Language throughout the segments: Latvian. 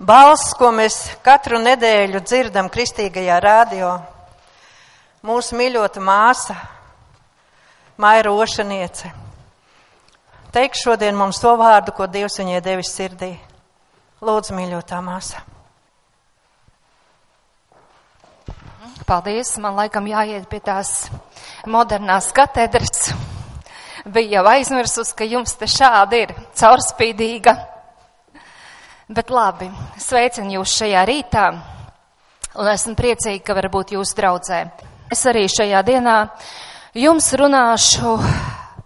Balss, ko mēs katru nedēļu dzirdam kristīgajā radio, mūsu mīļota māsa, Maira Ošaniece. Teikšu šodien mums to vārdu, ko Dievs viņai devis sirdī. Lūdzu, mīļotā māsa. Paldies, man laikam jāiet pie tās modernās katedras. Bija jau aizmirsus, ka jums te šādi ir caurspīdīga Bet labi, sveicinu jūs šajā rītā, un esmu priecīga, ka var būt jūsu draudzē. Es arī šajā dienā jums runāšu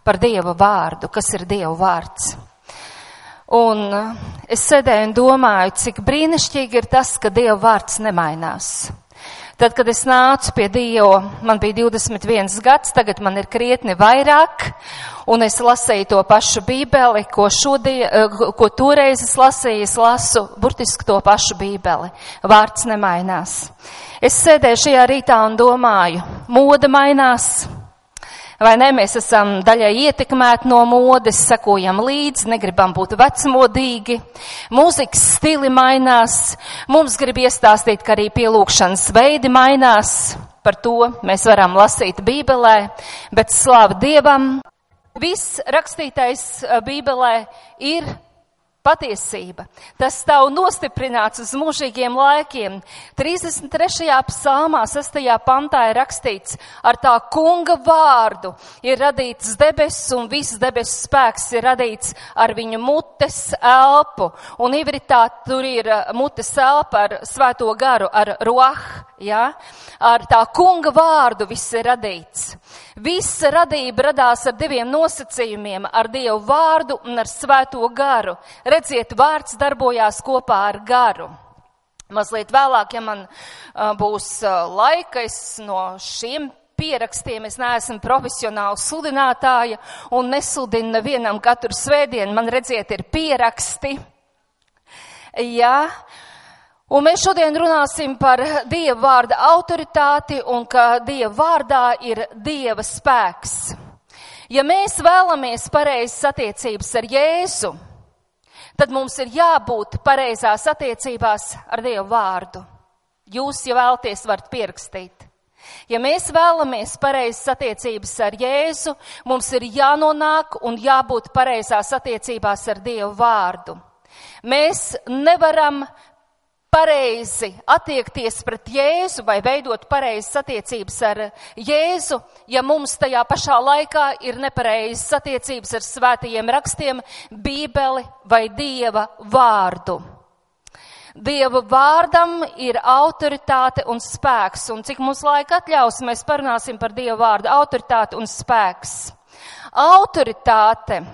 par Dieva vārdu, kas ir Dieva vārds. Un es sēdēju un domāju, cik brīnišķīgi ir tas, ka Dieva vārds nemainās. Tad, kad es nācu pie Dieva, man bija 21 gads, tagad man ir krietni vairāk, un es lasīju to pašu bībeli, ko, šodien, eh, ko toreiz es lasīju, es lasu burtiski to pašu bībeli. Vārds nemainās. Es sēdēju šajā rītā un domāju, moda mainās, Vai ne? Mēs esam daļai ietekmēti no modes, sekojam līdzi, negribam būt vecmodīgi. Mūzikas stili mainās. Mums grib iestāstīt, ka arī pielūkšanas veidi mainās. Par to mēs varam lasīt Bībelē, bet slāva Dievam. Viss rakstītais eh, Bībelē ir patiesība. Tas stāv nostiprināts uz mūžīgiem laikiem. 33. psalmā, 6. pantā ir rakstīts, ar tā kunga vārdu ir radīts debesis un viss debesis spēks ir radīts ar viņu mutes elpu. Un ivritā tur ir uh, mutes elpa ar svēto garu, ar roh, ja? ar tā kunga vārdu viss ir radīts. Visa radība radās ar diviem nosacījumiem - ar Dievu vārdu un ar svēto garu. Redziet, vārds darbojās kopā ar garu. Mazliet vēlāk, ja man uh, būs uh, laika, es no šiem pierakstiem. Es neesmu profesionāla sludinātāja un nesludinu nevienam katru svētdienu. Man redziet, ir pieraksti. Jā, Un mēs šodien runāsim par Dieva vārda autoritāti un ka Dieva vārdā ir Dieva spēks. Ja mēs vēlamies pareizas attiecības ar Jēzu, tad mums ir jābūt pareizās attiecībās ar Dievu vārdu. Jūs, ja vēlaties, varat pierakstīt. Ja mēs vēlamies pareizas attiecības ar Jēzu, mums ir jānonāk un jābūt pareizās attiecībās ar Dievu vārdu. Mēs nevaram pareizi attiekties pret Jēzu vai veidot pareizas attiecības ar Jēzu, ja mums tajā pašā laikā ir nepareizas attiecības ar svētajiem rakstiem, bībeli vai Dieva vārdu. Dieva vārdam ir autoritāte un spēks, un cik mums laika atļaus, mēs parunāsim par Dieva vārdu autoritāti un spēks. Autoritāte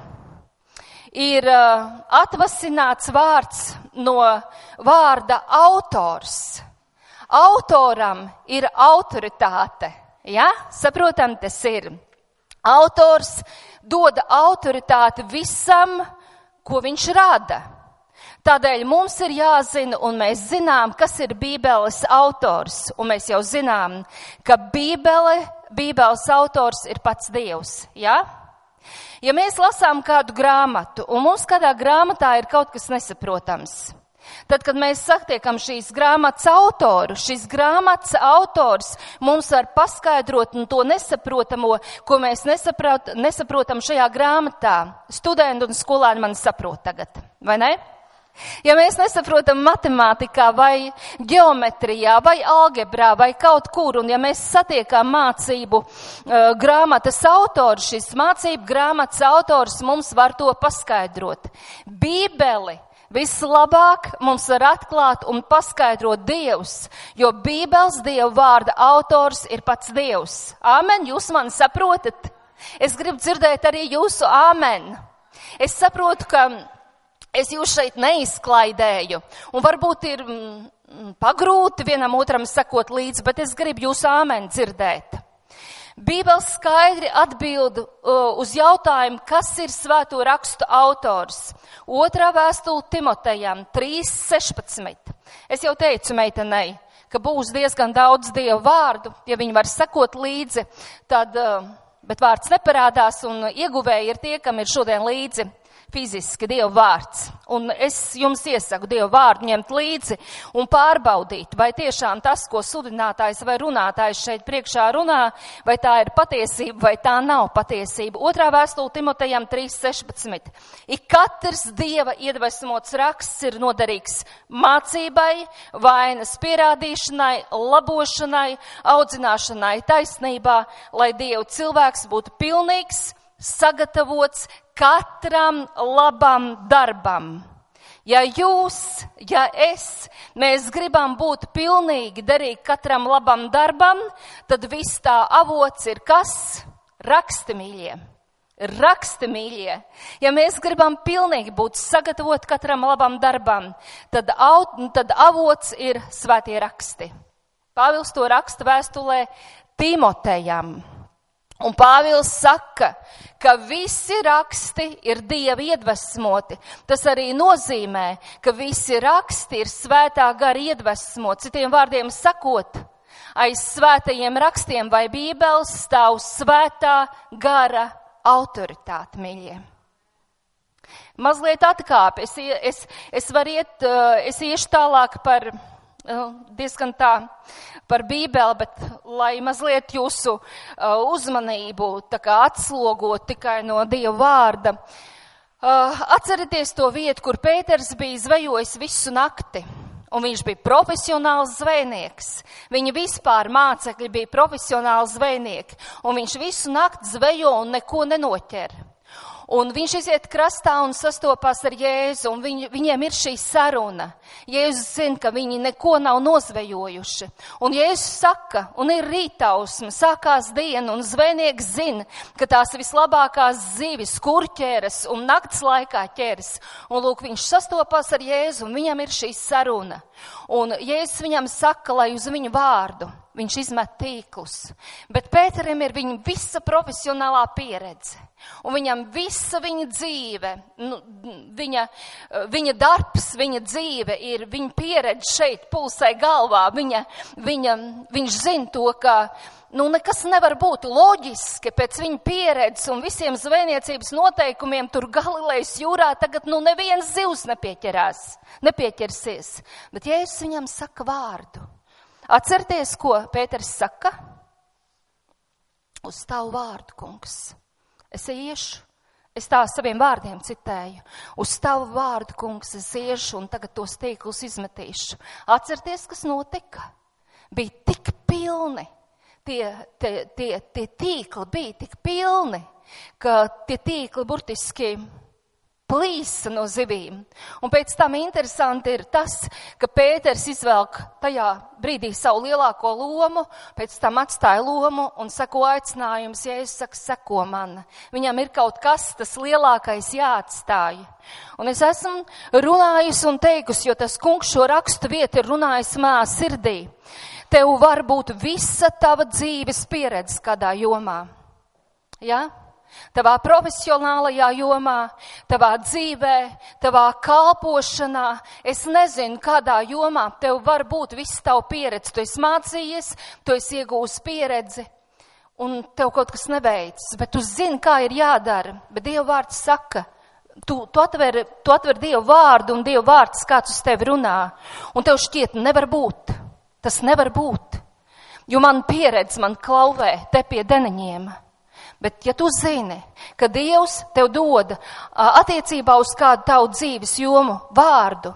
ir uh, atvasināts vārds no vārda autors. Autoram ir autoritāte. Ja? Saprotam, tas ir. Autors dod autoritāti visam, ko viņš rada. Tādēļ mums ir jāzina, un mēs zinām, kas ir Bībeles autors. Un mēs jau zinām, ka Bībele, Bībeles autors ir pats Dievs. Ja? Ja mēs lasām kādu grāmatu, un mums kādā grāmatā ir kaut kas nesaprotams, tad, kad mēs satiekam šīs grāmatas autoru, šis grāmatas autors mums var paskaidrot to nesaprotamo, ko mēs nesaprot, nesaprotam šajā grāmatā. Studenti un skolēni man saprot tagad, vai ne? Ja mēs nesaprotam matemātikā vai geometrijā vai algebrā vai kaut kur, un ja mēs satiekam mācību uh, grāmatas autoru, šis mācību grāmatas autors mums var to paskaidrot. Bībeli vislabāk mums var atklāt un paskaidrot Dievs, jo Bībeles Dieva vārda autors ir pats Dievs. Āmen, jūs mani saprotat? Es gribu dzirdēt arī jūsu āmen. Es saprotu, ka Es jūs šeit neizklaidēju, un varbūt ir mm, mm, pagrūti vienam otram sekot līdzi, bet es gribu jūs āmeni dzirdēt. Bībeli skaidri atbild uz jautājumu, kas ir svēto rakstu autors. Otrā vēstule Timotejam 3.16. Es jau teicu meitenei, ka būs diezgan daudz dievu vārdu, ja viņi var sekot līdzi, tad, bet vārds neparādās un ieguvēji ir tie, kam ir šodien līdzi fiziski Dieva vārds. Un es jums iesaku Dieva vārdu ņemt līdzi un pārbaudīt, vai tiešām tas, ko sudinātājs vai runātājs šeit priekšā runā, vai tā ir patiesība, vai tā nav patiesība. Otrā vēstule Timotejam 3.16. Ik katrs Dieva iedvesmots raksts ir noderīgs mācībai, vainas pierādīšanai, labošanai, audzināšanai taisnībā, lai Dievu cilvēks būtu pilnīgs, sagatavots katram labam darbam. Ja jūs, ja es, mēs gribam būt pilnīgi derīgi katram labam darbam, tad viss tā avots ir kas? Raksti mīļie. Raksti mīļie. Ja mēs gribam pilnīgi būt sagatavot katram labam darbam, tad, aut, tad avots ir svētie raksti. Pāvils to raksta vēstulē Timotejam. Un Pāvils saka, ka visi raksti ir Dieva iedvesmoti. Tas arī nozīmē, ka visi raksti ir svētā gara iedvesmoti. Citiem vārdiem sakot, aiz svētajiem rakstiem vai bībeles stāv svētā gara autoritāte, mīļie. Mazliet atkāp, es, es, es varu iet, es iešu tālāk par diezgan tā par Bībeli, bet lai mazliet jūsu uh, uzmanību atslogot tikai no Dieva vārda. Uh, atcerieties to vietu, kur Pēters bija zvejojis visu nakti. Un viņš bija profesionāls zvejnieks. Viņa vispār mācekļi bija profesionāli zvejnieki. Un viņš visu nakti zvejo un neko nenoķer. Un viņš iziet krastā un sastopās ar Jēzu, un viņ, viņiem ir šī saruna. Jēzus zina, ka viņi neko nav nozvejojuši. Un Jēzus saka, un ir rītausma, sākās diena, un zvejnieks zina, ka tās vislabākās zivis, kur ķeras un nakts laikā ķeras. Un lūk, viņš sastopās ar Jēzu, un viņam ir šī saruna. Un Jēzus viņam saka, lai uz viņu vārdu viņš izmet tīklus. Bet Pēterim ir viņa visa profesionālā pieredze. Un viņam visa viņa dzīve, nu, viņa, viņa darbs, viņa dzīve ir viņa pieredze šeit, pulsē galvā. Viņa, viņa, viņš zina to, ka nu, nekas nevar būt loģiski pēc viņa pieredzes un visiem zvejniecības noteikumiem tur Galilejas jūrā tagad nu neviens zivs nepieķerās, nepieķersies. Bet Jēzus viņam saka vārdu. Atcerieties, ko Pēters saka? Uz tavu vārdu, kungs. Es iešu, es tā saviem vārdiem citēju. Uz tavu vārdu, kungs, es iešu un tagad tos tīklus izmetīšu. Atcerieties, kas notika? Bija tik pilni, tie, tie, tie, tie tīkli bija tik pilni, ka tie tīkli burtiski plīsa no zivīm. Un pēc tam interesanti ir tas, ka Pēters izvelk tajā brīdī savu lielāko lomu, pēc tam atstāja lomu un sako aicinājums, ja es saku, seko man. Viņam ir kaut kas tas lielākais jāatstāj. Un es esmu runājusi un teikusi, jo tas kungs šo rakstu vietu ir runājis manā sirdī. Tev var būt visa tava dzīves pieredze kādā jomā. Ja? Tavā profesionālajā jomā, tavā dzīvē, tavā kalpošanā. Es nezinu, kādā jomā tev var būt viss tavu pieredzi. Tu esi mācījies, tu esi iegūst pieredzi, un tev kaut kas neveicis, bet tu zini, kā ir jādara. Bet Dieva vārds saka, tu, tu, atver, tu atver Dievu vārdu, un Dieva vārds kāds uz tevi runā, un tev šķiet, nevar būt. Tas nevar būt. Jo man pieredze man klauvē te pie deneņiem. Bet, ja tu zini, ka Dievs tev dod attiecībā uz kādu tavu dzīves jomu vārdu,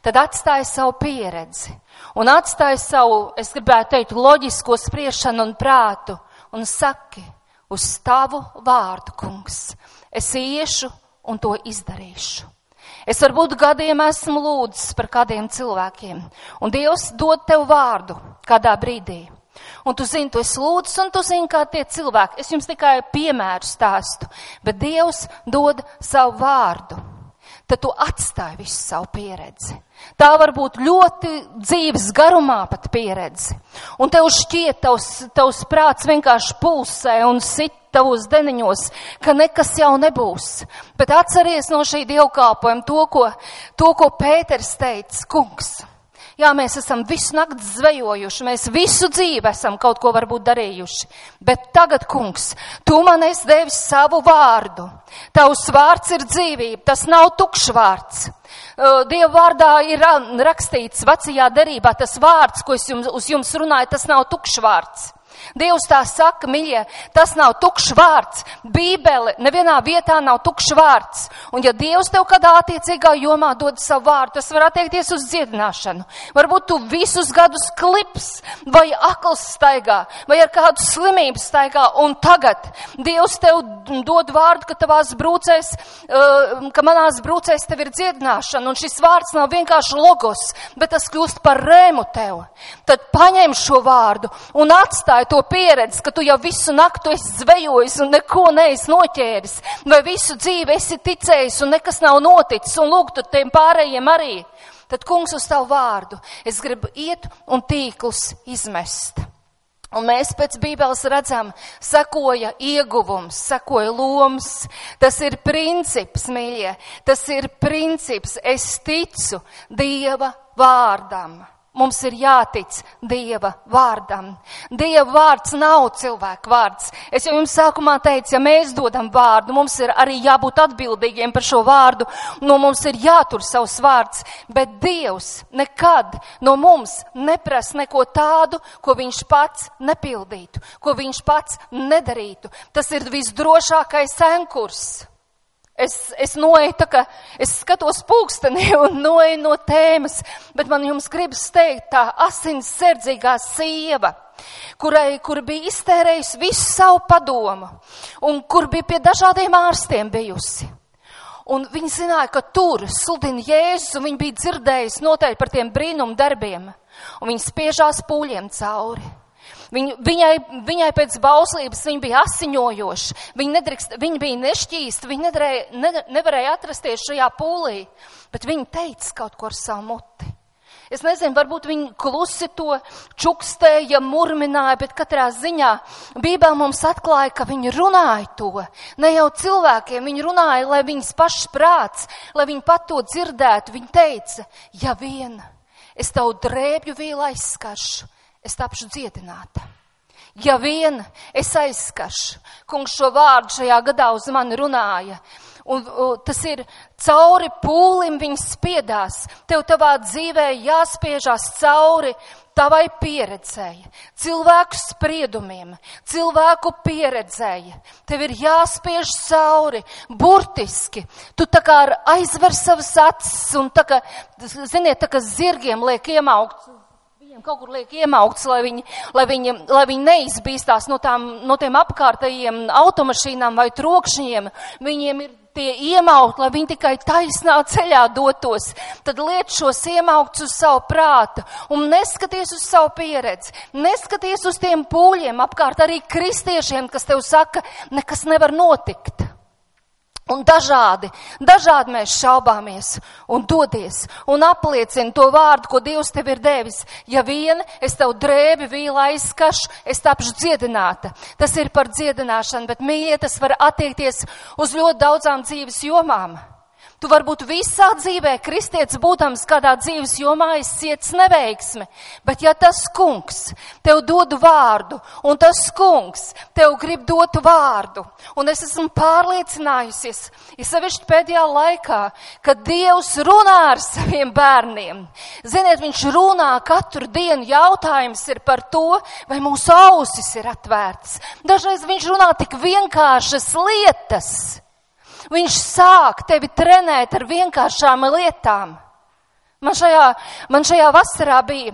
tad atstāj savu pieredzi un atstāj savu, es gribētu teikt, loģisko spriešanu un prātu un saki uz tavu vārdu, kungs. Es iešu un to izdarīšu. Es varbūt gadiem esmu lūdzis par kādiem cilvēkiem, un Dievs dod tev vārdu kādā brīdī. Un tu zini, tu esi lūdzis, un tu zini, kā tie cilvēki. Es jums tikai piemēru stāstu, bet Dievs dod savu vārdu. Tad tu atstāji visu savu pieredzi. Tā var būt ļoti dzīves garumā pat pieredze. Un tev šķiet, tavs, tavs prāts vienkārši pulsē un sit tavos deniņos, ka nekas jau nebūs. Bet atceries no šī dievkalpojuma to, ko, to, ko Pēters teica, kungs. Jā, mēs esam visu nakti zvejojuši, mēs visu dzīvi esam kaut ko varbūt darījuši. Bet tagad, kungs, tu man esi devis savu vārdu. Tavs vārds ir dzīvība, tas nav tukšs vārds. Dieva vārdā ir rakstīts vecajā derībā tas vārds, ko es jums, uz jums runāju, tas nav tukšs vārds. Dievs tā saka, mīļie, tas nav tukšs vārds. Bībele nevienā vietā nav tukšs vārds. Un ja Dievs tev kādā attiecīgā jomā dod savu vārdu, tas var attiekties uz dziedināšanu. Varbūt tu visus gadus klips vai akls staigā, vai ar kādu slimību staigā, un tagad Dievs tev dod vārdu, ka tavās brūcēs, uh, ka manās brūcēs tev ir dziedināšana, un šis vārds nav vienkārši logos, bet tas kļūst par rēmu tev. Tad paņem šo vārdu un atstāj to pieredzi, ka tu jau visu naktu esi zvejojis un neko neesi noķēris, vai visu dzīvi esi ticējis un nekas nav noticis, un lūk, tu tiem pārējiem arī. Tad, kungs, uz tavu vārdu es gribu iet un tīklus izmest. Un mēs pēc Bībeles redzam, sekoja ieguvums, sekoja lomas. Tas ir princips, mīļie. Tas ir princips. Es ticu Dieva vārdam. Mums ir jātic Dieva vārdam. Dieva vārds nav cilvēka vārds. Es jau jums sākumā teicu, ja mēs dodam vārdu, mums ir arī jābūt atbildīgiem par šo vārdu, no mums ir jātur savs vārds, bet Dievs nekad no mums neprasa neko tādu, ko viņš pats nepildītu, ko viņš pats nedarītu. Tas ir visdrošākais senkurs. Es, es noeju tā, ka es skatos pulksteni un noeju no tēmas, bet man jums gribas teikt tā asins serdzīgā sieva, kurai, kur bija iztērējusi visu savu padomu un kur bija pie dažādiem ārstiem bijusi. Un viņi zināja, ka tur sludina Jēzus, un viņi bija dzirdējusi noteikti par tiem brīnumu darbiem. Un viņi spiežās pūļiem cauri. Viņ, viņai, viņai pēc bauslības viņa bija asiņojoša, viņa, nedrikst, viņa bija nešķīsta, viņa nedarēja, ne, nevarēja atrasties šajā pūlī, bet viņa teica kaut ko ar savu muti. Es nezinu, varbūt viņi klusi to čukstēja, murmināja, bet katrā ziņā Bībelē mums atklāja, ka viņi runāja to. Ne jau cilvēkiem, viņi runāja, lai viņas pašs prāts, lai viņi pat to dzirdētu. Viņi teica, ja vien es tavu drēbju vīlu aizskaršu, es tapšu dziedināta. Ja vien es aizskaršu, kungs šo vārdu šajā gadā uz mani runāja, un, un tas ir cauri pūlim viņas spiedās, tev tavā dzīvē jāspiežās cauri tavai pieredzēji, cilvēku spriedumiem, cilvēku pieredzēji. Tev ir jāspiež cauri, burtiski. Tu tā kā aizver savas acis un tā kā, ziniet, tā kā zirgiem liek iemaukt Viņiem kaut kur liek iemaukts, lai viņi, lai viņi, lai viņi neizbīstās no, tām, no tiem apkārtējiem automašīnām vai trokšņiem. Viņiem ir tie iemaukt, lai viņi tikai taisnā ceļā dotos. Tad liet šos iemaukts uz savu prātu un neskaties uz savu pieredzi. Neskaties uz tiem pūļiem apkārt arī kristiešiem, kas tev saka, nekas nevar notikt. Un dažādi, dažādi mēs šaubāmies un dodies un apliecina to vārdu, ko Dievs tev ir devis. Ja vien es tev drēbi vīlu aizskašu, es tapšu dziedināta. Tas ir par dziedināšanu, bet mīļie tas var attiekties uz ļoti daudzām dzīves jomām. Tu varbūt visā dzīvē, kristietis būdams kādā dzīves jomā, izciets neveiksmi, bet ja tas kungs tev dod vārdu, un tas kungs tev grib dot vārdu, un es esmu pārliecinājusies, ir sevišķi pēdējā laikā, kad Dievs runā ar saviem bērniem. Ziniet, viņš runā katru dienu, jautājums ir par to, vai mūsu ausis ir atvērts. Dažreiz viņš runā tik vienkāršas lietas Viņš sāk tevi trenēt ar vienkāršām lietām. Man šajā, man šajā vasarā bija,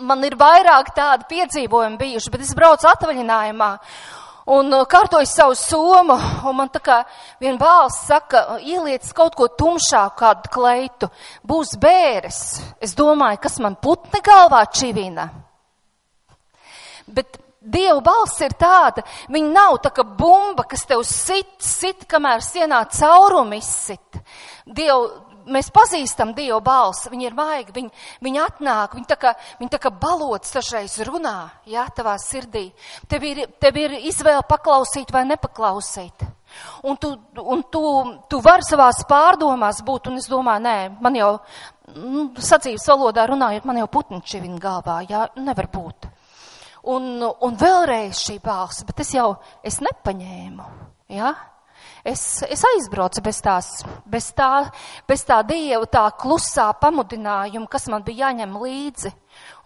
man ir vairāk tādi piedzīvojumi bijuši, bet es braucu atvaļinājumā un uh, kārtoju savu somu, un man tā kā viena balss saka, ieliec kaut ko tumšāku, kādu kleitu, būs bēres. Es domāju, kas man putni galvā čivina. Bet Dieva balss ir tāda, viņa nav tā kā bumba, kas tev sit, sit, kamēr sienā caurumi izsit. Dievu mēs pazīstam Dievu balsi, viņi ir maigi, viņi, viņi atnāk, viņi tā kā, viņi tā kā balots tašreiz runā, jā, tavā sirdī. Tev ir, tev ir izvēle paklausīt vai nepaklausīt. Un tu, un tu, tu vari savās pārdomās būt, un es domāju, nē, man jau, nu, sacības valodā runājot, man jau putniņš ir viņa galvā, jā, nevar būt. Un, un vēlreiz šī balss, bet es jau, es nepaņēmu, jā. Es, es aizbraucu bez tās, bez tā, bez tā dieva, tā klusā pamudinājuma, kas man bija jāņem līdzi.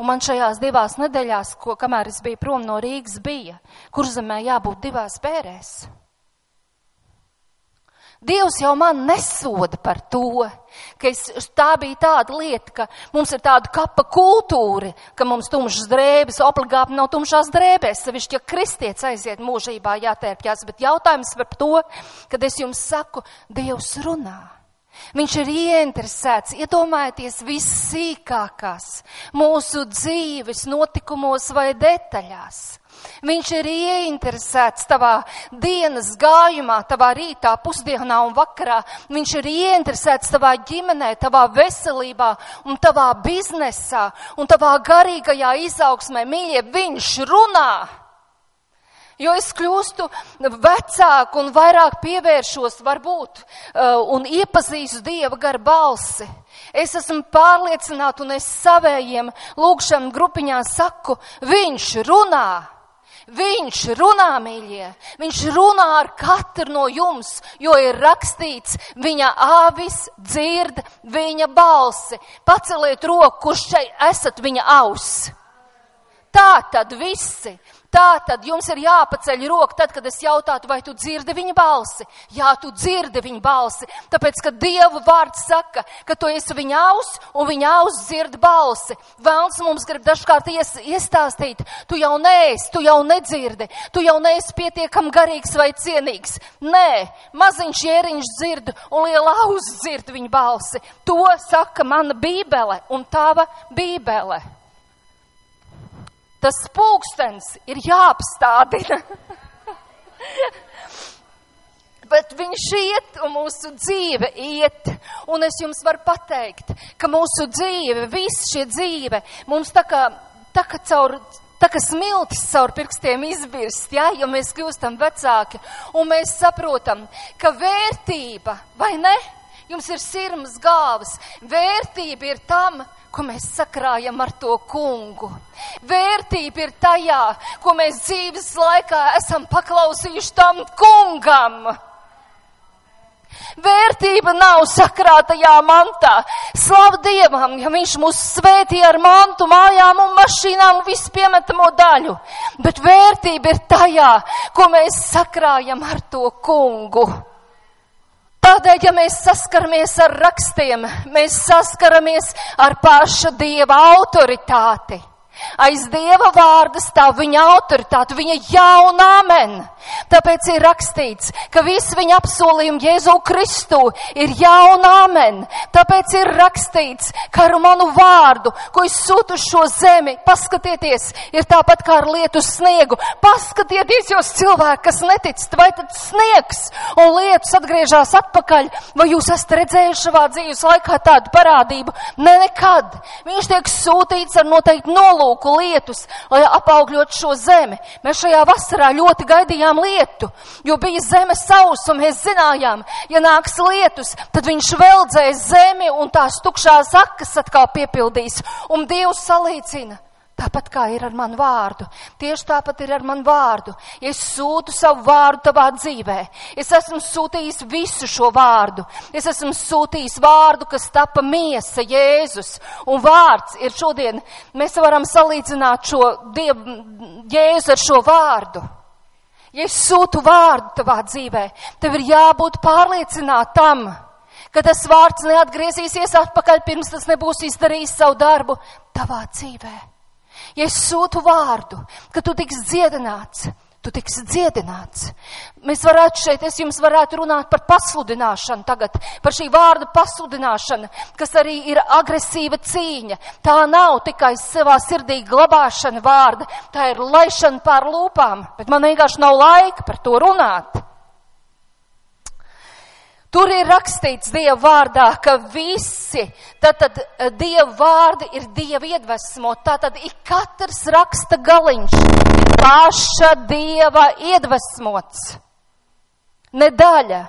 Un man šajās divās nedēļās, ko, kamēr es biju prom no Rīgas, bija, kur zemē jābūt divās bērēs. Dievs jau man nesoda par to, ka es, tā bija tāda lieta, ka mums ir tāda kapa kultūra, ka mums tumšas drēbes obligāti nav tumšās drēbēs, sevišķi, ja kristietis aiziet mūžībā jātērpjas, bet jautājums par to, kad es jums saku, Dievs runā. Viņš ir ieinteresēts, iedomājieties vissīkākās mūsu dzīves notikumos vai detaļās. Viņš ir ieinteresēts tavā dienas gājumā, tavā rītā, pusdienā un vakarā. Viņš ir ieinteresēts tavā ģimenē, tavā veselībā un tavā biznesā un tavā garīgajā izaugsmē. Mīļie, viņš runā! Jo es kļūstu vecāku un vairāk pievēršos varbūt uh, un iepazīstu Dieva gar balsi. Es esmu pārliecināta un es savējiem lūgšanu grupiņā saku, viņš runā. Viņš runā, mīļie, viņš runā ar katru no jums, jo ir rakstīts, viņa āvis dzird viņa balsi. Paceliet roku, kurš šeit esat viņa auss. Tā tad visi, Tā tad jums ir jāpaceļ roka tad, kad es jautātu, vai tu dzirdi viņa balsi. Jā, tu dzirdi viņa balsi, tāpēc, ka Dieva vārds saka, ka tu esi viņa aus un viņa aus dzird balsi. Vēlns mums grib dažkārt ies, iestāstīt, tu jau neesi, tu jau nedzirdi, tu jau neesi pietiekam garīgs vai cienīgs. Nē, maziņš jēriņš dzird un liela aus dzird viņa balsi. To saka mana bībele un tava bībele tas pulkstens ir jāapstādina. Bet viņš iet, un mūsu dzīve iet. Un es jums varu pateikt, ka mūsu dzīve, viss šī dzīve, mums tā kā, tā kā caur, tā kā smiltis caur pirkstiem izbirst, ja, jo mēs kļūstam vecāki. Un mēs saprotam, ka vērtība, vai ne? Jums ir sirmas gāvas. Vērtība ir tam, ko mēs sakrājam ar to kungu. Vērtība ir tajā, ko mēs dzīves laikā esam paklausījuši tam kungam. Vērtība nav sakrātajā mantā. Slavu Dievam, ja Viņš mūs svētīja ar mantu, mājām un mašīnām un visu piemetamo daļu. Bet vērtība ir tajā, ko mēs sakrājam ar to kungu. Tādēļ, ja mēs saskaramies ar rakstiem, mēs saskaramies ar paša Dieva autoritāti. Aiz Dieva vārda stāv viņa autoritāte, viņa jaunā amen. Tāpēc ir rakstīts, ka visi viņa apsolījumi Jēzu Kristu ir jaunā amen. Tāpēc ir rakstīts, ka ar manu vārdu, ko es sūtu šo zemi, paskatieties, ir tāpat kā ar lietu sniegu. Paskatieties, jūs cilvēki, kas neticat, vai tad sniegs un lietus atgriežas atpakaļ, vai jūs esat redzējuši savā dzīves laikā tādu parādību? Ne nekad. Viņš tiek sūtīts ar noteikti nolūku lietus, lai apaugļot šo zemi. Mēs šajā vasarā ļoti gaidījām lietu, jo bija zemes sausa, un mēs zinājām, ja nāks lietus, tad viņš veldzēs zemi un tās tukšās akas atkal piepildīs, un Dievs salīdzina. Tāpat kā ir ar manu vārdu. Tieši tāpat ir ar manu vārdu. Ja es sūtu savu vārdu tavā dzīvē, es esmu sūtījis visu šo vārdu. Es esmu sūtījis vārdu, kas tapa miesa, Jēzus. Un vārds ir šodien, mēs varam salīdzināt šo Dievu, Jēzu ar šo vārdu. Ja es sūtu vārdu tavā dzīvē, tev ir jābūt pārliecinātam, ka tas vārds neatgriezīsies atpakaļ, pirms tas nebūs izdarījis savu darbu tavā dzīvē. Ja es sūtu vārdu, ka tu tiks dziedināts, tu tiksi dziedināts. Mēs varētu šeit, es jums varētu runāt par pasludināšanu tagad, par šī vārda pasludināšanu, kas arī ir agresīva cīņa. Tā nav tikai savā sirdī glabāšana vārda, tā ir laišana pār lūpām, bet man vienkārši nav laika par to runāt. Tur ir rakstīts Dieva vārdā, ka visi, tātad eh, Dieva vārdi ir Dieva iedvesmo, tātad ik katrs raksta galiņš paša Dieva iedvesmots. Ne daļa.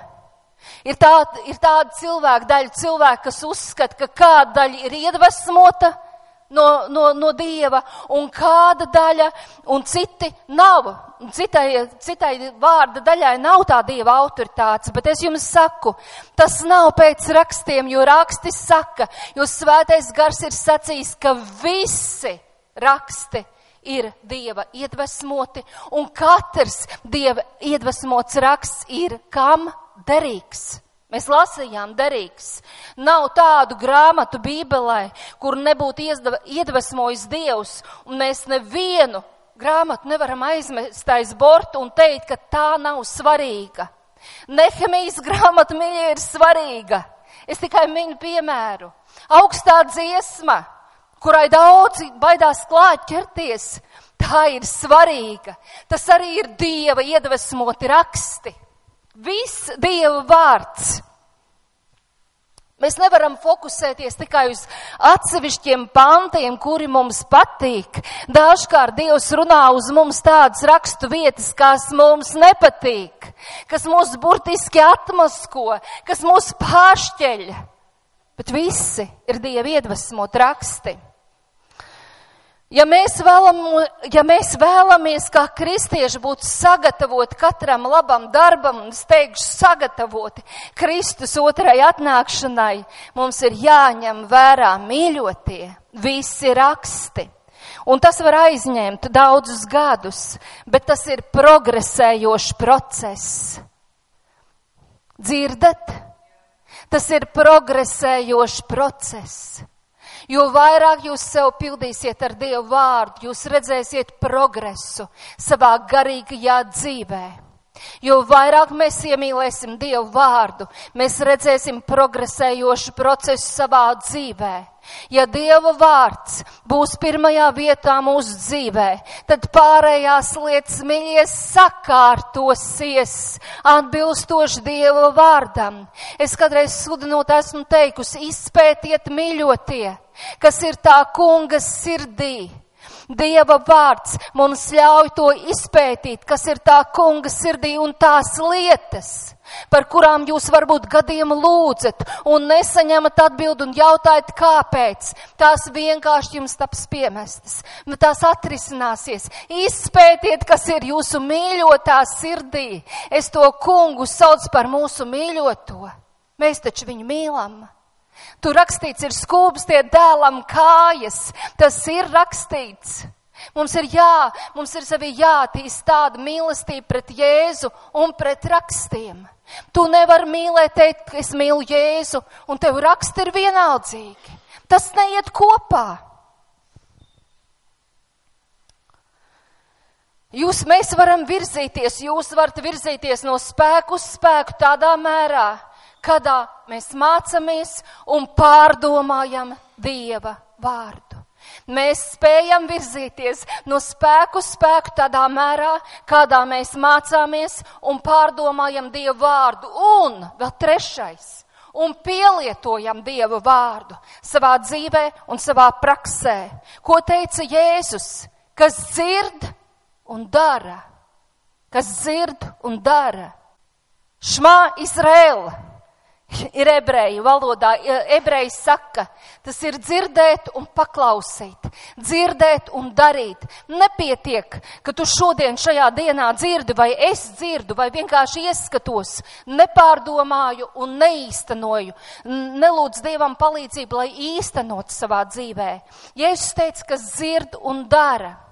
Ir, tā, ir tāda cilvēka daļa, cilvēka, kas uzskata, ka kāda daļa ir iedvesmota, no, no, no Dieva, un kāda daļa, un citi nav. Citai, citai vārda daļai nav tā Dieva autoritātes, bet es jums saku, tas nav pēc rakstiem, jo raksti saka, jo svētais gars ir sacījis, ka visi raksti ir Dieva iedvesmoti, un katrs Dieva iedvesmots raksts ir kam derīgs. Mēs lasījām derīgs. Nav tādu grāmatu Bībelē, kur nebūtu iedvesmojis Dievs, un mēs nevienu grāmatu nevaram aizmest aiz bortu un teikt, ka tā nav svarīga. Nehemijas grāmata mīļa ir svarīga. Es tikai minu piemēru. Augstā dziesma, kurai daudzi baidās klāt ķerties, tā ir svarīga. Tas arī ir Dieva iedvesmoti raksti. Viss Dieva vārds. Mēs nevaram fokusēties tikai uz atsevišķiem pantiem, kuri mums patīk. Dažkārt Dievs runā uz mums tādas rakstu vietas, kas mums nepatīk, kas mūs burtiski atmasko, kas mūs pāršķeļ. Bet visi ir Dieva iedvesmot raksti. Ja mēs, vēlam, ja mēs vēlamies kā kristieši būt sagatavoti katram labam darbam, un es teikšu sagatavoti Kristus otrai atnākšanai, mums ir jāņem vērā mīļotie visi raksti. Un tas var aizņemt daudzus gadus, bet tas ir progresējošs process. Dzirdat? Tas ir progresējošs process. Jo vairāk jūs sev pildīsiet ar Dievu vārdu, jūs redzēsiet progresu savā garīgajā dzīvē. Jo vairāk mēs iemīlēsim Dievu vārdu, mēs redzēsim progresējošu procesu savā dzīvē. Ja Dieva vārds būs pirmajā vietā mūsu dzīvē, tad pārējās lietas mīļies sakārtosies atbilstoši Dieva vārdam. Es kādreiz sludinot esmu teikusi, izpētiet mīļotie, kas ir tā kungas sirdī Dieva vārds mums ļauj to izpētīt, kas ir tā kunga sirdī un tās lietas, par kurām jūs varbūt gadiem lūdzat un nesaņemat atbildi un jautājat, kāpēc. Tās vienkārši jums taps piemestas, bet tās atrisināsies. Izpētiet, kas ir jūsu mīļotā sirdī. Es to kungu sauc par mūsu mīļoto. Mēs taču viņu mīlam. Tur rakstīts, ir skūpstie dēlam kājas. Tas ir rakstīts. Mums ir jā, mums ir sevi jātīst tāda mīlestība pret Jēzu un pret rakstiem. Tu nevari mīlēt, teikt, ka es mīlu Jēzu, un tev raksti ir vienaldzīgi. Tas neiet kopā. Jūs, mēs varam virzīties, jūs varat virzīties no spēku uz spēku tādā mērā, kādā mēs mācamies un pārdomājam Dieva vārdu. Mēs spējam virzīties no spēku spēku tādā mērā, kādā mēs mācāmies un pārdomājam Dievu vārdu. Un vēl trešais, un pielietojam Dievu vārdu savā dzīvē un savā praksē. Ko teica Jēzus? Kas dzird un dara? Kas dzird un dara? Šmā Izrēla! ir ebreju valodā. Ebreji saka, tas ir dzirdēt un paklausīt, dzirdēt un darīt. Nepietiek, ka tu šodien šajā dienā dzirdi, vai es dzirdu, vai vienkārši ieskatos, nepārdomāju un neīstenoju. Nelūdz Dievam palīdzību, lai īstenot savā dzīvē. Jēzus teica, ka dzird un dara.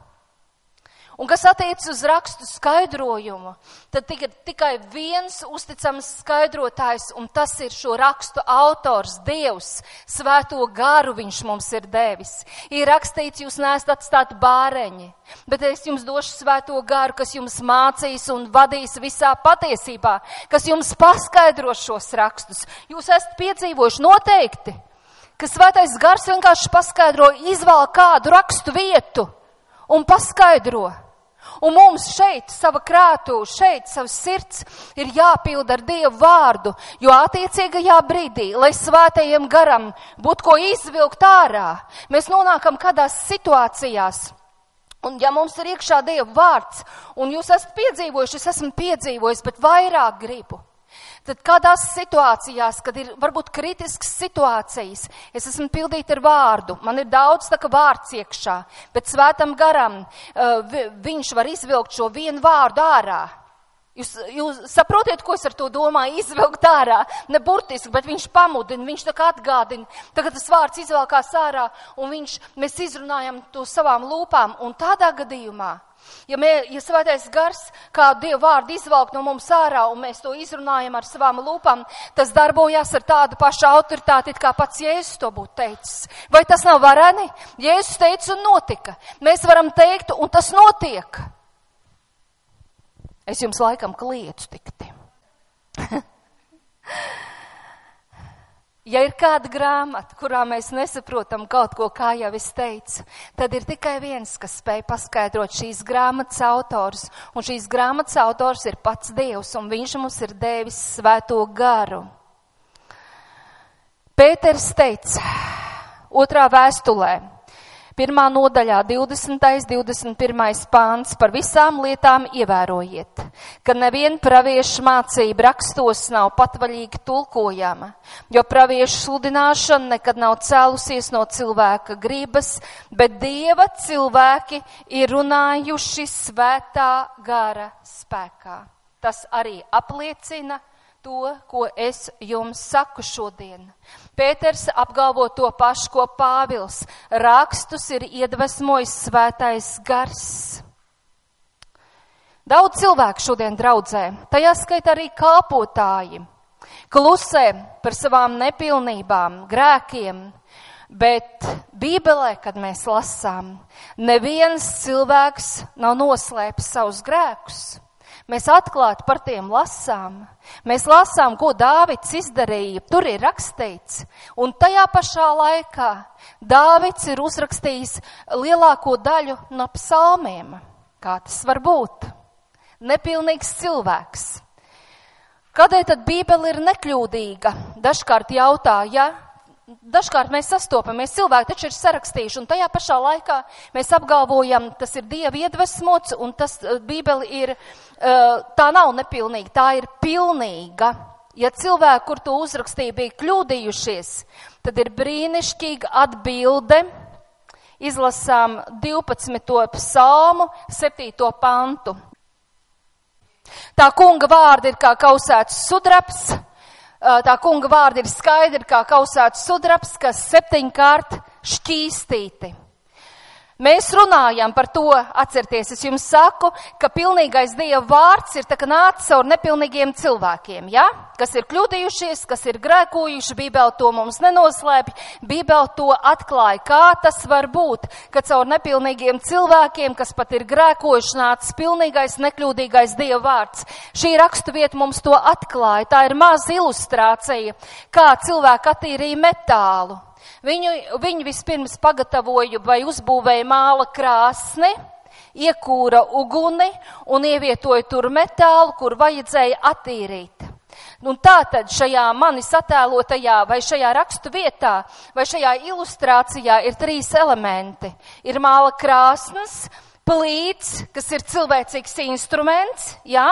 Un kas attiec uz rakstu skaidrojumu, tad ir tikai viens uzticams skaidrotājs, un tas ir šo rakstu autors, Dievs, svēto garu viņš mums ir devis. Ir rakstīts, jūs neesat atstāti bāreņi, bet es jums došu svēto garu, kas jums mācīs un vadīs visā patiesībā, kas jums paskaidros šos rakstus. Jūs esat piedzīvojuši noteikti, ka svētais gars vienkārši paskaidro, izvēl kādu rakstu vietu un paskaidro. Un mums šeit, sava krātu, šeit, savs sirds ir jāpild ar Dievu vārdu, jo attiecīgajā brīdī, lai svētajiem garam būtu ko izvilkt ārā, mēs nonākam kādās situācijās. Un ja mums ir iekšā Dieva vārds, un jūs esat piedzīvojuši, es esmu piedzīvojis, bet vairāk gribu Tad kādās situācijās, kad ir varbūt kritisks situācijas, es esmu pildīta ar vārdu, man ir daudz tā kā vārds iekšā, bet svētam garam uh, viņš var izvilkt šo vienu vārdu ārā. Jūs, jūs saprotiet, ko es ar to domāju, izvilkt ārā, ne burtiski, bet viņš pamudina, viņš tā kā atgādina. Tagad tas vārds izvelkās ārā, un viņš, mēs izrunājam to savām lūpām, un tādā gadījumā Ja, mē, ja svētais gars kādu dievu vārdu izvalk no mums ārā un mēs to izrunājam ar savām lūpām, tas darbojas ar tādu pašu autoritāti, kā pats Jēzus to būtu teicis. Vai tas nav vareni? Jēzus teica un notika. Mēs varam teikt, un tas notiek. Es jums laikam klietu tikti. Ja ir kāda grāmata, kurā mēs nesaprotam kaut ko, kā jau es teicu, tad ir tikai viens, kas spēj paskaidrot šīs grāmatas autors, un šīs grāmatas autors ir pats Dievs, un viņš mums ir devis svēto garu. Pēters teica otrā vēstulē, Pirmā nodaļā 20. 21. pāns par visām lietām ievērojiet, ka neviena praviešu mācība rakstos nav patvaļīgi tulkojama, jo praviešu sludināšana nekad nav cēlusies no cilvēka gribas, bet Dieva cilvēki ir runājuši svētā gara spēkā. Tas arī apliecina to, ko es jums saku šodien. Pēters apgalvo to pašu, ko Pāvils. Rakstus ir iedvesmojis svētais gars. Daudz cilvēku šodien draudzē, tajā skaitā arī kalpotāji, klusē par savām nepilnībām, grēkiem, bet Bībelē, kad mēs lasām, neviens cilvēks nav noslēpis savus grēkus. Mēs atklāti par tiem lasām. Mēs lasām, ko Dāvids izdarīja. Tur ir rakstīts. Un tajā pašā laikā Dāvids ir uzrakstījis lielāko daļu no psalmiem. Kā tas var būt? Nepilnīgs cilvēks. Kādēļ tad Bībele ir nekļūdīga? Dažkārt jautā, ja Dažkārt mēs sastopamies, cilvēki taču ir sarakstījuši, un tajā pašā laikā mēs apgalvojam, tas ir Dieva iedvesmots, un tas eh, Bībeli ir, eh, tā nav nepilnīga, tā ir pilnīga. Ja cilvēki, kur to uzrakstīja, bija kļūdījušies, tad ir brīnišķīga atbilde. Izlasām 12. psalmu, 7. pantu. Tā kunga vārdi ir kā kausēts sudraps, tā kunga vārdi ir skaidri kā kausēts sudraps, kas septiņkārt šķīstīti. Mēs runājam par to, atcerieties, es jums saku, ka pilnīgais Dieva vārds ir tā kā nācis caur nepilnīgiem cilvēkiem, ja? kas ir kļūdījušies, kas ir grēkojuši, Bībeli to mums nenoslēpj, Bībeli to atklāja. Kā tas var būt, ka caur nepilnīgiem cilvēkiem, kas pat ir grēkojuši, nācis pilnīgais, nekļūdīgais Dieva vārds. Šī rakstu vieta mums to atklāja. Tā ir maza ilustrācija, kā cilvēki attīrīja metālu. Viņu, viņi vispirms pagatavoja vai uzbūvēja māla krāsni, iekūra uguni un ievietoja tur metālu, kur vajadzēja attīrīt. Un tā tad šajā manis attēlotajā vai šajā rakstu vietā vai šajā ilustrācijā ir trīs elementi. Ir māla krāsnes, plīts, kas ir cilvēcīgs instruments, jā,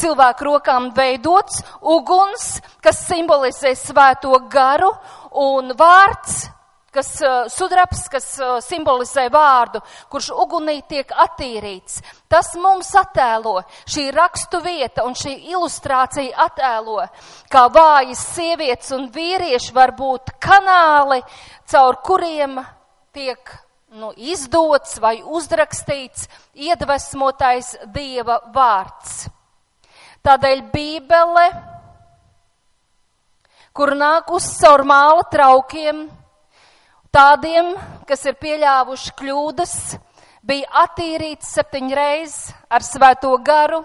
cilvēku rokām veidots, uguns, kas simbolizē svēto garu, un vārds, kas sudraps, kas simbolizē vārdu, kurš ugunī tiek attīrīts. Tas mums attēlo šī rakstu vieta un šī ilustrācija attēlo, kā vājas sievietes un vīrieši var būt kanāli, caur kuriem tiek nu, izdots vai uzrakstīts iedvesmotais Dieva vārds. Tādēļ Bībele, kur nāk uz caur māla traukiem, tādiem, kas ir pieļāvuši kļūdas, bija attīrīts septiņreiz ar svēto garu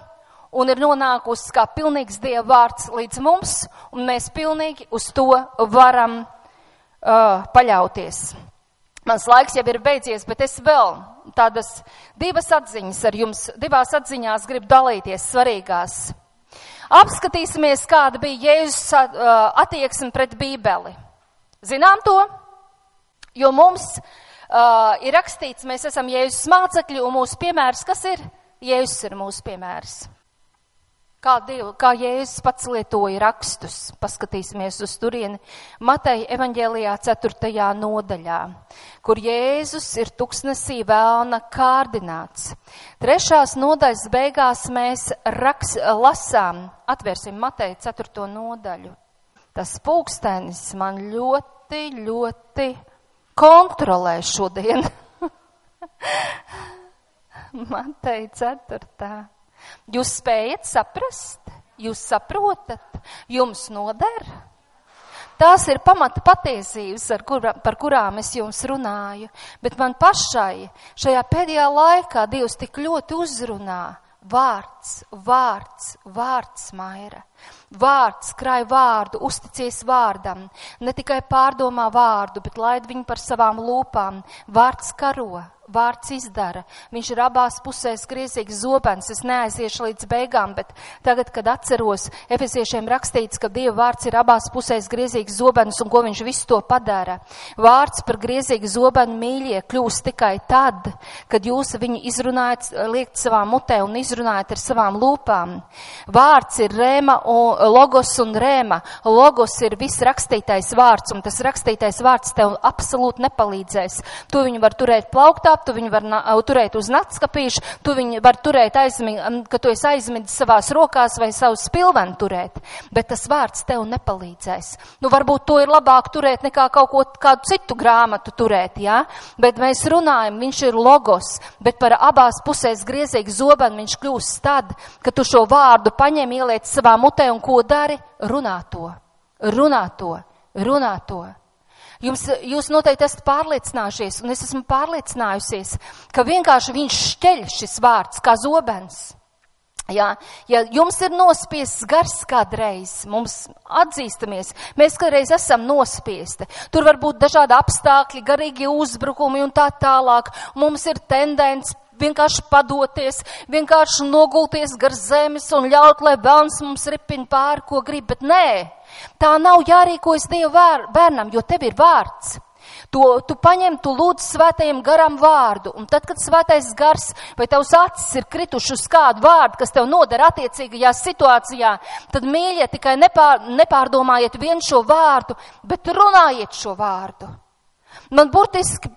un ir nonākusi kā pilnīgs Dieva vārds līdz mums, un mēs pilnīgi uz to varam uh, paļauties. Mans laiks jau ir beidzies, bet es vēl tādas divas atziņas ar jums, divās atziņās gribu dalīties svarīgās. Apskatīsimies, kāda bija Jēzus attieksme pret Bībeli. Zinām to? Jo mums uh, ir rakstīts, mēs esam Jēzus mācekļi, un mūsu piemērs, kas ir? Jēzus ir mūsu piemērs. Kā, Dievu, kā Jēzus pats lietoja rakstus, paskatīsimies uz turieni Mateja evaņģēlijā 4. nodaļā, kur Jēzus ir tuksnesī vēlna kārdināts. Trešās nodaļas beigās mēs raks, lasām, atvērsim Mateja 4. nodaļu. Tas pulkstenis man ļoti, ļoti kontrolē šodien. Mateja 4. Jūs spējat saprast, jūs saprotat, jums noder. Tās ir pamata patiesības, kur, par kurām es jums runāju, bet man pašai šajā pēdējā laikā Dievs tik ļoti uzrunā vārds, vārds, vārds, Maira. Vārds, krāj vārdu, uzticies vārdam, ne tikai pārdomā vārdu, bet laid viņu par savām lūpām. Vārds karo, vārds izdara. Viņš ir abās pusēs griezīgs zobens. Es neaiziešu līdz beigām, bet tagad, kad atceros, efeziešiem rakstīts, ka Dieva vārds ir abās pusēs griezīgs zobens un ko viņš visu to padara. Vārds par griezīgu zobenu mīļie kļūst tikai tad, kad jūs viņu izrunājat, liekt savā mutē un izrunājat ar savām lūpām. Vārds ir rēma logos un rēma. Logos ir viss rakstītais vārds, un tas rakstītais vārds tev absolūti nepalīdzēs. Tu viņu var turēt plauktā, krāp, tu viņu var turēt uz natskapīšu, tu viņu var turēt aizmigt, ka tu esi aizmidis savās rokās vai savu spilvenu turēt, bet tas vārds tev nepalīdzēs. Nu, varbūt to ir labāk turēt nekā kaut ko kādu citu grāmatu turēt, jā, bet mēs runājam, viņš ir logos, bet par abās pusēs griezīgi zobenu viņš kļūst tad, ka tu šo vārdu paņem, ieliec savā mutē un ko dari? Runā to, runā to, runā to. Jums, jūs noteikti esat pārliecinājušies, un es esmu pārliecinājusies, ka vienkārši viņš šķeļ šis vārds kā zobens. Jā, ja jums ir nospiests gars kādreiz, mums atzīstamies, mēs kādreiz esam nospiesti. Tur var būt dažādi apstākļi, garīgi uzbrukumi un tā tālāk. Mums ir tendence vienkārši padoties, vienkārši nogulties gar zemes un ļaut, lai bērns mums ripina pāri, ko grib, bet nē, tā nav jārīkojas Dieva bērnam, jo tev ir vārds. To, tu paņem, tu lūdz svētajam garam vārdu, un tad, kad svētais gars vai tavs acis ir krituši uz kādu vārdu, kas tev noder attiecīgajā situācijā, tad mīļie tikai nepār, nepārdomājiet vien šo vārdu, bet runājiet šo vārdu. Man burtiski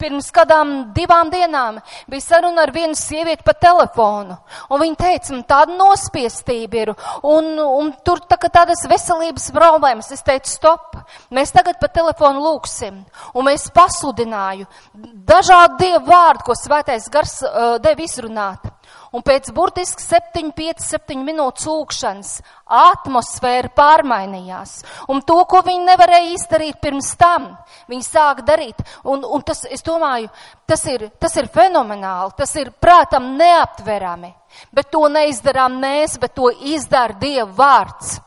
pirms kādām divām dienām bija saruna ar vienu sievieti pa telefonu, un viņa teica, man tāda nospiestība ir, un, un tur tā, tādas veselības problēmas. Es teicu, stop, mēs tagad pa telefonu lūksim, un mēs pasludināju dažādu dievu vārdu, ko svētais gars uh, dev izrunāt. Un pēc burtiski 7, 5, 7 minūtes lūkšanas atmosfēra pārmainījās. Un to, ko viņi nevarēja izdarīt pirms tam, viņi sāk darīt. Un, un tas, es domāju, tas ir, tas ir fenomenāli, tas ir prātam neaptverami. Bet to neizdarām mēs, bet to izdara Dieva vārds.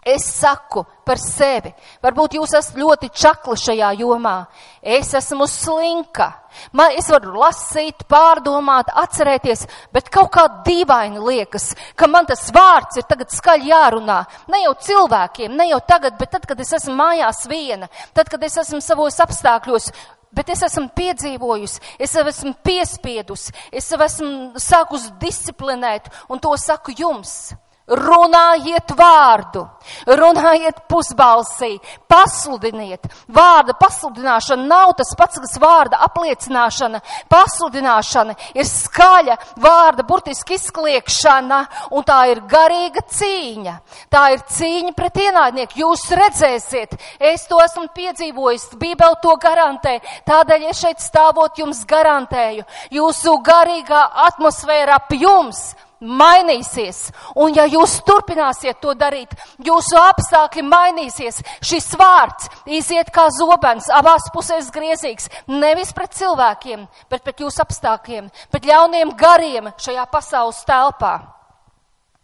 Es saku par sevi, varbūt jūs esat ļoti čakli šajā jomā. Es esmu slinka. Man, es varu lasīt, pārdomāt, atcerēties, bet kaut kā dīvaini liekas, ka man tas vārds ir tagad skaļi jārunā. Ne jau cilvēkiem, ne jau tagad, bet tad, kad es esmu mājās viena, tad, kad es esmu savos apstākļos, bet es esmu piedzīvojusi, es jau esmu piespiedusi, es jau esmu sākus disciplinēt, un to saku jums. Runājiet vārdu, runājiet pusbalsī, pasludiniet. Vārda pasludināšana nav tas pats, kas vārda apliecināšana. Pasludināšana ir skaļa vārda, burtiski izkliekšana, un tā ir garīga cīņa. Tā ir cīņa pret ienaidnieku. Jūs redzēsiet, es to esmu piedzīvojis, Bībele to garantē. Tādēļ es šeit stāvot jums garantēju. Jūsu garīgā atmosfēra ap jums mainīsies. Un ja jūs turpināsiet to darīt, jūsu apstākļi mainīsies. Šis vārds iziet kā zobens, abās pusēs griezīgs. Nevis pret cilvēkiem, bet pret jūsu apstākļiem, pret ļauniem gariem šajā pasaules telpā.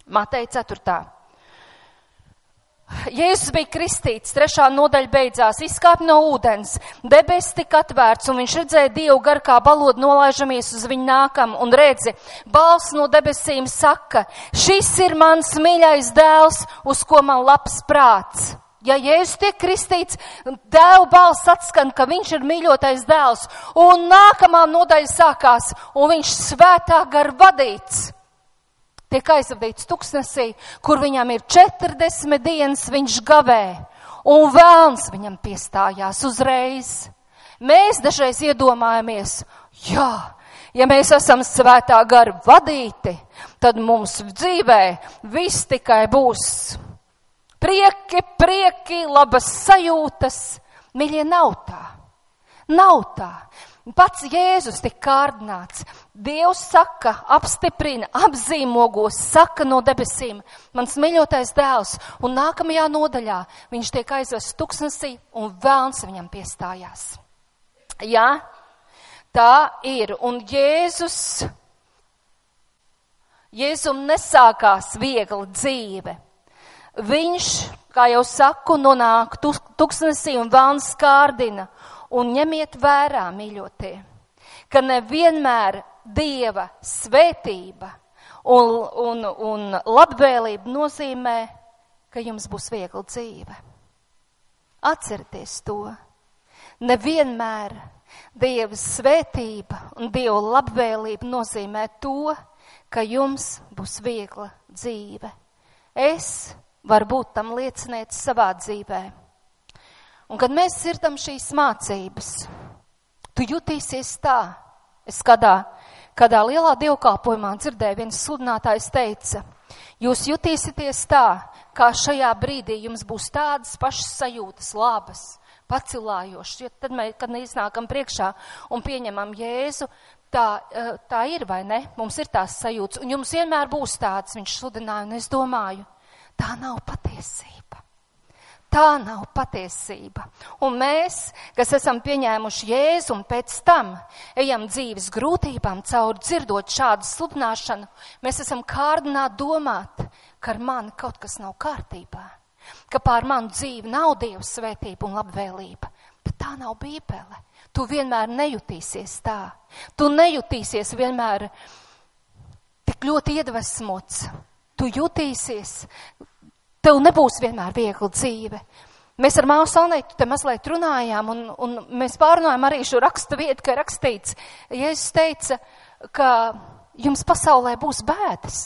Matei 4. Jēzus bija kristīts, trešā nodaļa beidzās, izkāp no ūdens, debes tika atvērts, un viņš redzēja Dievu gar kā balodu nolaižamies uz viņu nākam, un redzi, balss no debesīm saka, šis ir mans mīļais dēls, uz ko man labs prāts. Ja Jēzus tiek kristīts, dēlu balss atskan, ka viņš ir mīļotais dēls, un nākamā nodaļa sākās, un viņš svētā gar vadīts tiek aizvadīts tuksnesī, kur viņam ir 40 dienas viņš gavē, un vēlns viņam piestājās uzreiz. Mēs dažreiz iedomājamies, jā, ja mēs esam svētā gara vadīti, tad mums dzīvē viss tikai būs prieki, prieki, labas sajūtas. Mīļie, nav tā. Nav tā. Pats Jēzus tika kārdināts. Dievs saka, apstiprina, apzīmogos, saka no debesīm, mans mīļotais dēls, un nākamajā nodaļā viņš tiek aizvests tuksnesī un vēlns viņam piestājās. Jā, tā ir, un Jēzus, Jēzum nesākās viegla dzīve. Viņš, kā jau saku, nonāk tuksnesī un vēlns kārdina un ņemiet vērā, mīļotie, ka nevienmēr Dieva svētība un, un, un labvēlība nozīmē, ka jums būs viegla dzīve. Atcerieties to. Nevienmēr Dieva svētība un Dieva labvēlība nozīmē to, ka jums būs viegla dzīve. Es varu būt tam liecinieks savā dzīvēm. Un kad mēs dzirdam šīs mācības, tu jutīsies tā. Es kādā, kādā lielā dievkalpojumā dzirdēju, viens sludinātājs teica, jūs jutīsieties tā, kā šajā brīdī jums būs tādas pašas sajūtas, labas, pacilājošas. Jo tad, mēs, kad mēs iznākam priekšā un pieņemam Jēzu, tā, eh, tā ir vai ne? Mums ir tās sajūtas, un jums vienmēr būs tāds, viņš sludināja, un es domāju, tā nav patiesība. Tā nav patiesība. Un mēs, kas esam pieņēmuši Jēzu un pēc tam ejam dzīves grūtībām cauri dzirdot šādu sludināšanu, mēs esam kārdināti domāt, ka ar mani kaut kas nav kārtībā, ka pār manu dzīvi nav Dieva svētība un labvēlība. Bet tā nav bībele. Tu vienmēr nejutīsies tā. Tu nejutīsies vienmēr tik ļoti iedvesmots. Tu jutīsies Tev nebūs vienmēr viegla dzīve. Mēs ar māsu Anētu te mazliet runājām, un, un mēs pārunājām arī šo raksta vietu, ka rakstīts, Jēzus teica, ka jums pasaulē būs bēdas.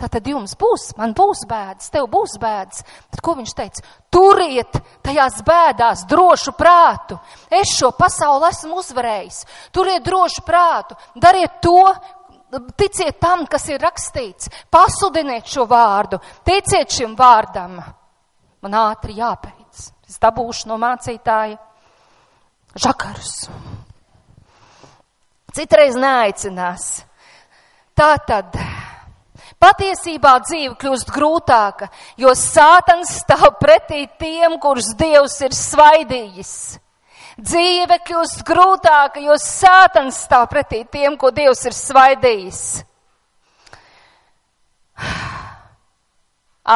Tātad jums būs, man būs bēdas, tev būs bēdas. Tad ko viņš teica? Turiet tajās bēdās drošu prātu. Es šo pasauli esmu uzvarējis. Turiet drošu prātu. Dariet to, Ticiet tam, kas ir rakstīts, pasudiniet šo vārdu, ticiet šim vārdam. Man ātri jābeidz. Es dabūšu no mācītāja žakarus. Citreiz neaicinās. Tā tad patiesībā dzīve kļūst grūtāka, jo sātans stāv pretī tiem, kurus Dievs ir svaidījis. Dzīve kļūst grūtāka, jo sātans stāv pretī tiem, ko Dievs ir svaidījis.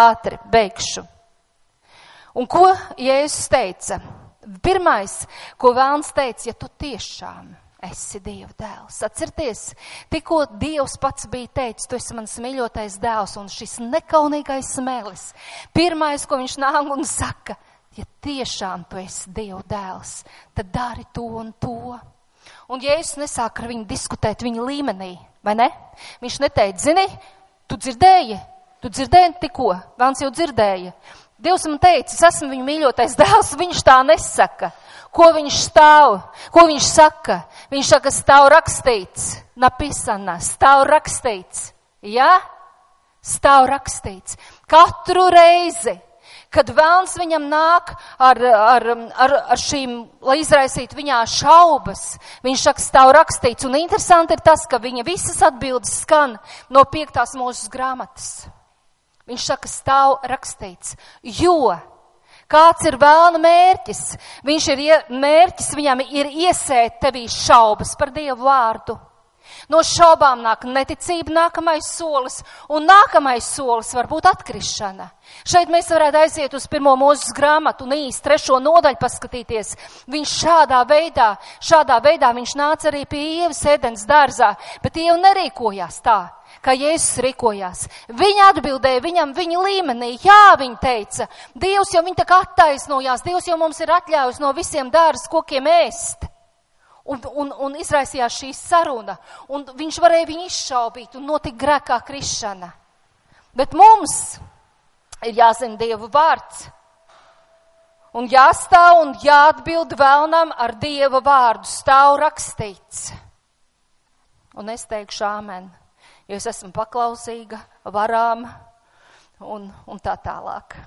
Ātri beigšu. Un ko Jēzus teica? Pirmais, ko Vēlns teica, ja tu tiešām esi Dieva dēls. Atcerieties, tikko Dievs pats bija teicis, tu esi mans mīļotais dēls un šis nekaunīgais smēlis. Pirmais, ko viņš nāk un saka, ja tiešām tu esi Dieva dēls, tad dari to un to. Un Jēzus nesāk ar viņu diskutēt viņa līmenī, vai ne? Viņš neteica, zini, tu dzirdēji, tu dzirdēji tikko, Vēns jau dzirdēja. Dievs man teica, es esmu viņa mīļotais dēls, viņš tā nesaka. Ko viņš stāv, ko viņš saka? Viņš saka, stāv rakstīts, napisana, stāv rakstīts. Jā? Ja? Stāv rakstīts. Katru reizi, kad vēlns viņam nāk ar, ar, ar, ar šīm, lai izraisītu viņā šaubas, viņš saka, stāv rakstīts. Un interesanti ir tas, ka viņa visas atbildes skan no piektās mūžas grāmatas. Viņš saka, stāv rakstīts, jo kāds ir vēlna mērķis? Viņš ir mērķis, viņam ir iesēt tevī šaubas par Dievu vārdu. No šaubām nāk neticība, nākamais solis, un nākamais solis var būt atkrišana. Šeit mēs varētu aiziet uz pirmo mūzes grāmatu un īsti trešo nodaļu paskatīties. Viņš šādā veidā, šādā veidā viņš nāca arī pie ievas ēdens dārzā, bet ieva nerīkojās tā, kā Jēzus rīkojās. Viņa atbildēja viņam viņa līmenī. Jā, viņa teica, Dievs jau viņa tā kā attaisnojās, Dievs jau mums ir atļāvis no visiem dārzas kokiem ēst un, un, un izraisījās šī saruna, un viņš varēja viņu izšaubīt, un notika grēkā krišana. Bet mums ir jāzina Dieva vārds, un jāstāv un jāatbild vēlnam ar Dieva vārdu, stāv rakstīts. Un es teikšu āmen, jo es esmu paklausīga varām un, un tā tālāk.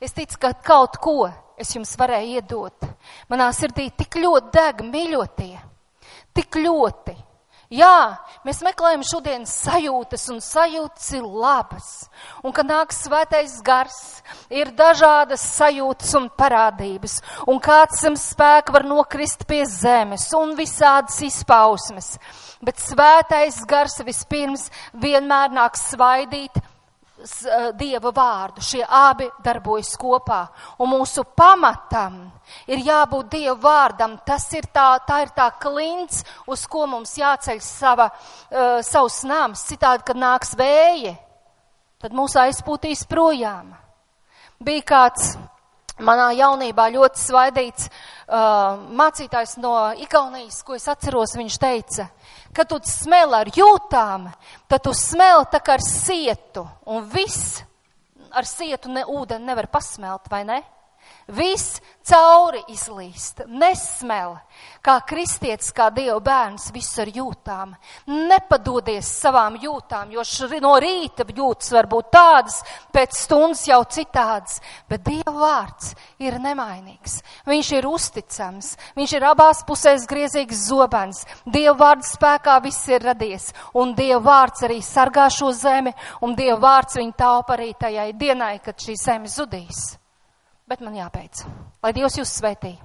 Es ticu, ka kaut ko es jums varēju iedot. Manā sirdī tik ļoti deg mīļotie, tik ļoti. Jā, mēs meklējam šodien sajūtas, un sajūtas ir labas. Un, kad nāk svētais gars, ir dažādas sajūtas un parādības, un kāds sam spēku var nokrist pie zemes, un visādas izpausmes. Bet svētais gars vispirms vienmēr nāk svaidīt Dieva vārdu. Šie abi darbojas kopā. Un mūsu pamatam ir jābūt Dieva vārdam. Tas ir tā, tā ir tā klints, uz ko mums jāceļ sava, uh, savs nams. Citādi, kad nāks vēji, tad mūs aizpūtīs projām. Bija kāds manā jaunībā ļoti svaidīts uh, mācītājs no Igaunijas, ko es atceros, viņš teica, kad tu smēli ar jūtām, tad tu smēli tā kā ar sietu, un viss ar sietu ne ūdeni nevar pasmelt, vai ne? Viss cauri izlīst, nesmel, kā kristietis, kā Dieva bērns, visu ar jūtām. Nepadodies savām jūtām, jo no rīta jūtas var būt tādas, pēc stundas jau citādas, bet Dieva vārds ir nemainīgs. Viņš ir uzticams, viņš ir abās pusēs griezīgs zobens. Dieva vārds spēkā viss ir radies, un Dieva vārds arī sargā šo zemi, un Dieva vārds viņu taupa arī tajai dienai, kad šī zeme zudīs bet man jābeidz. Lai Dievs jūs svētī!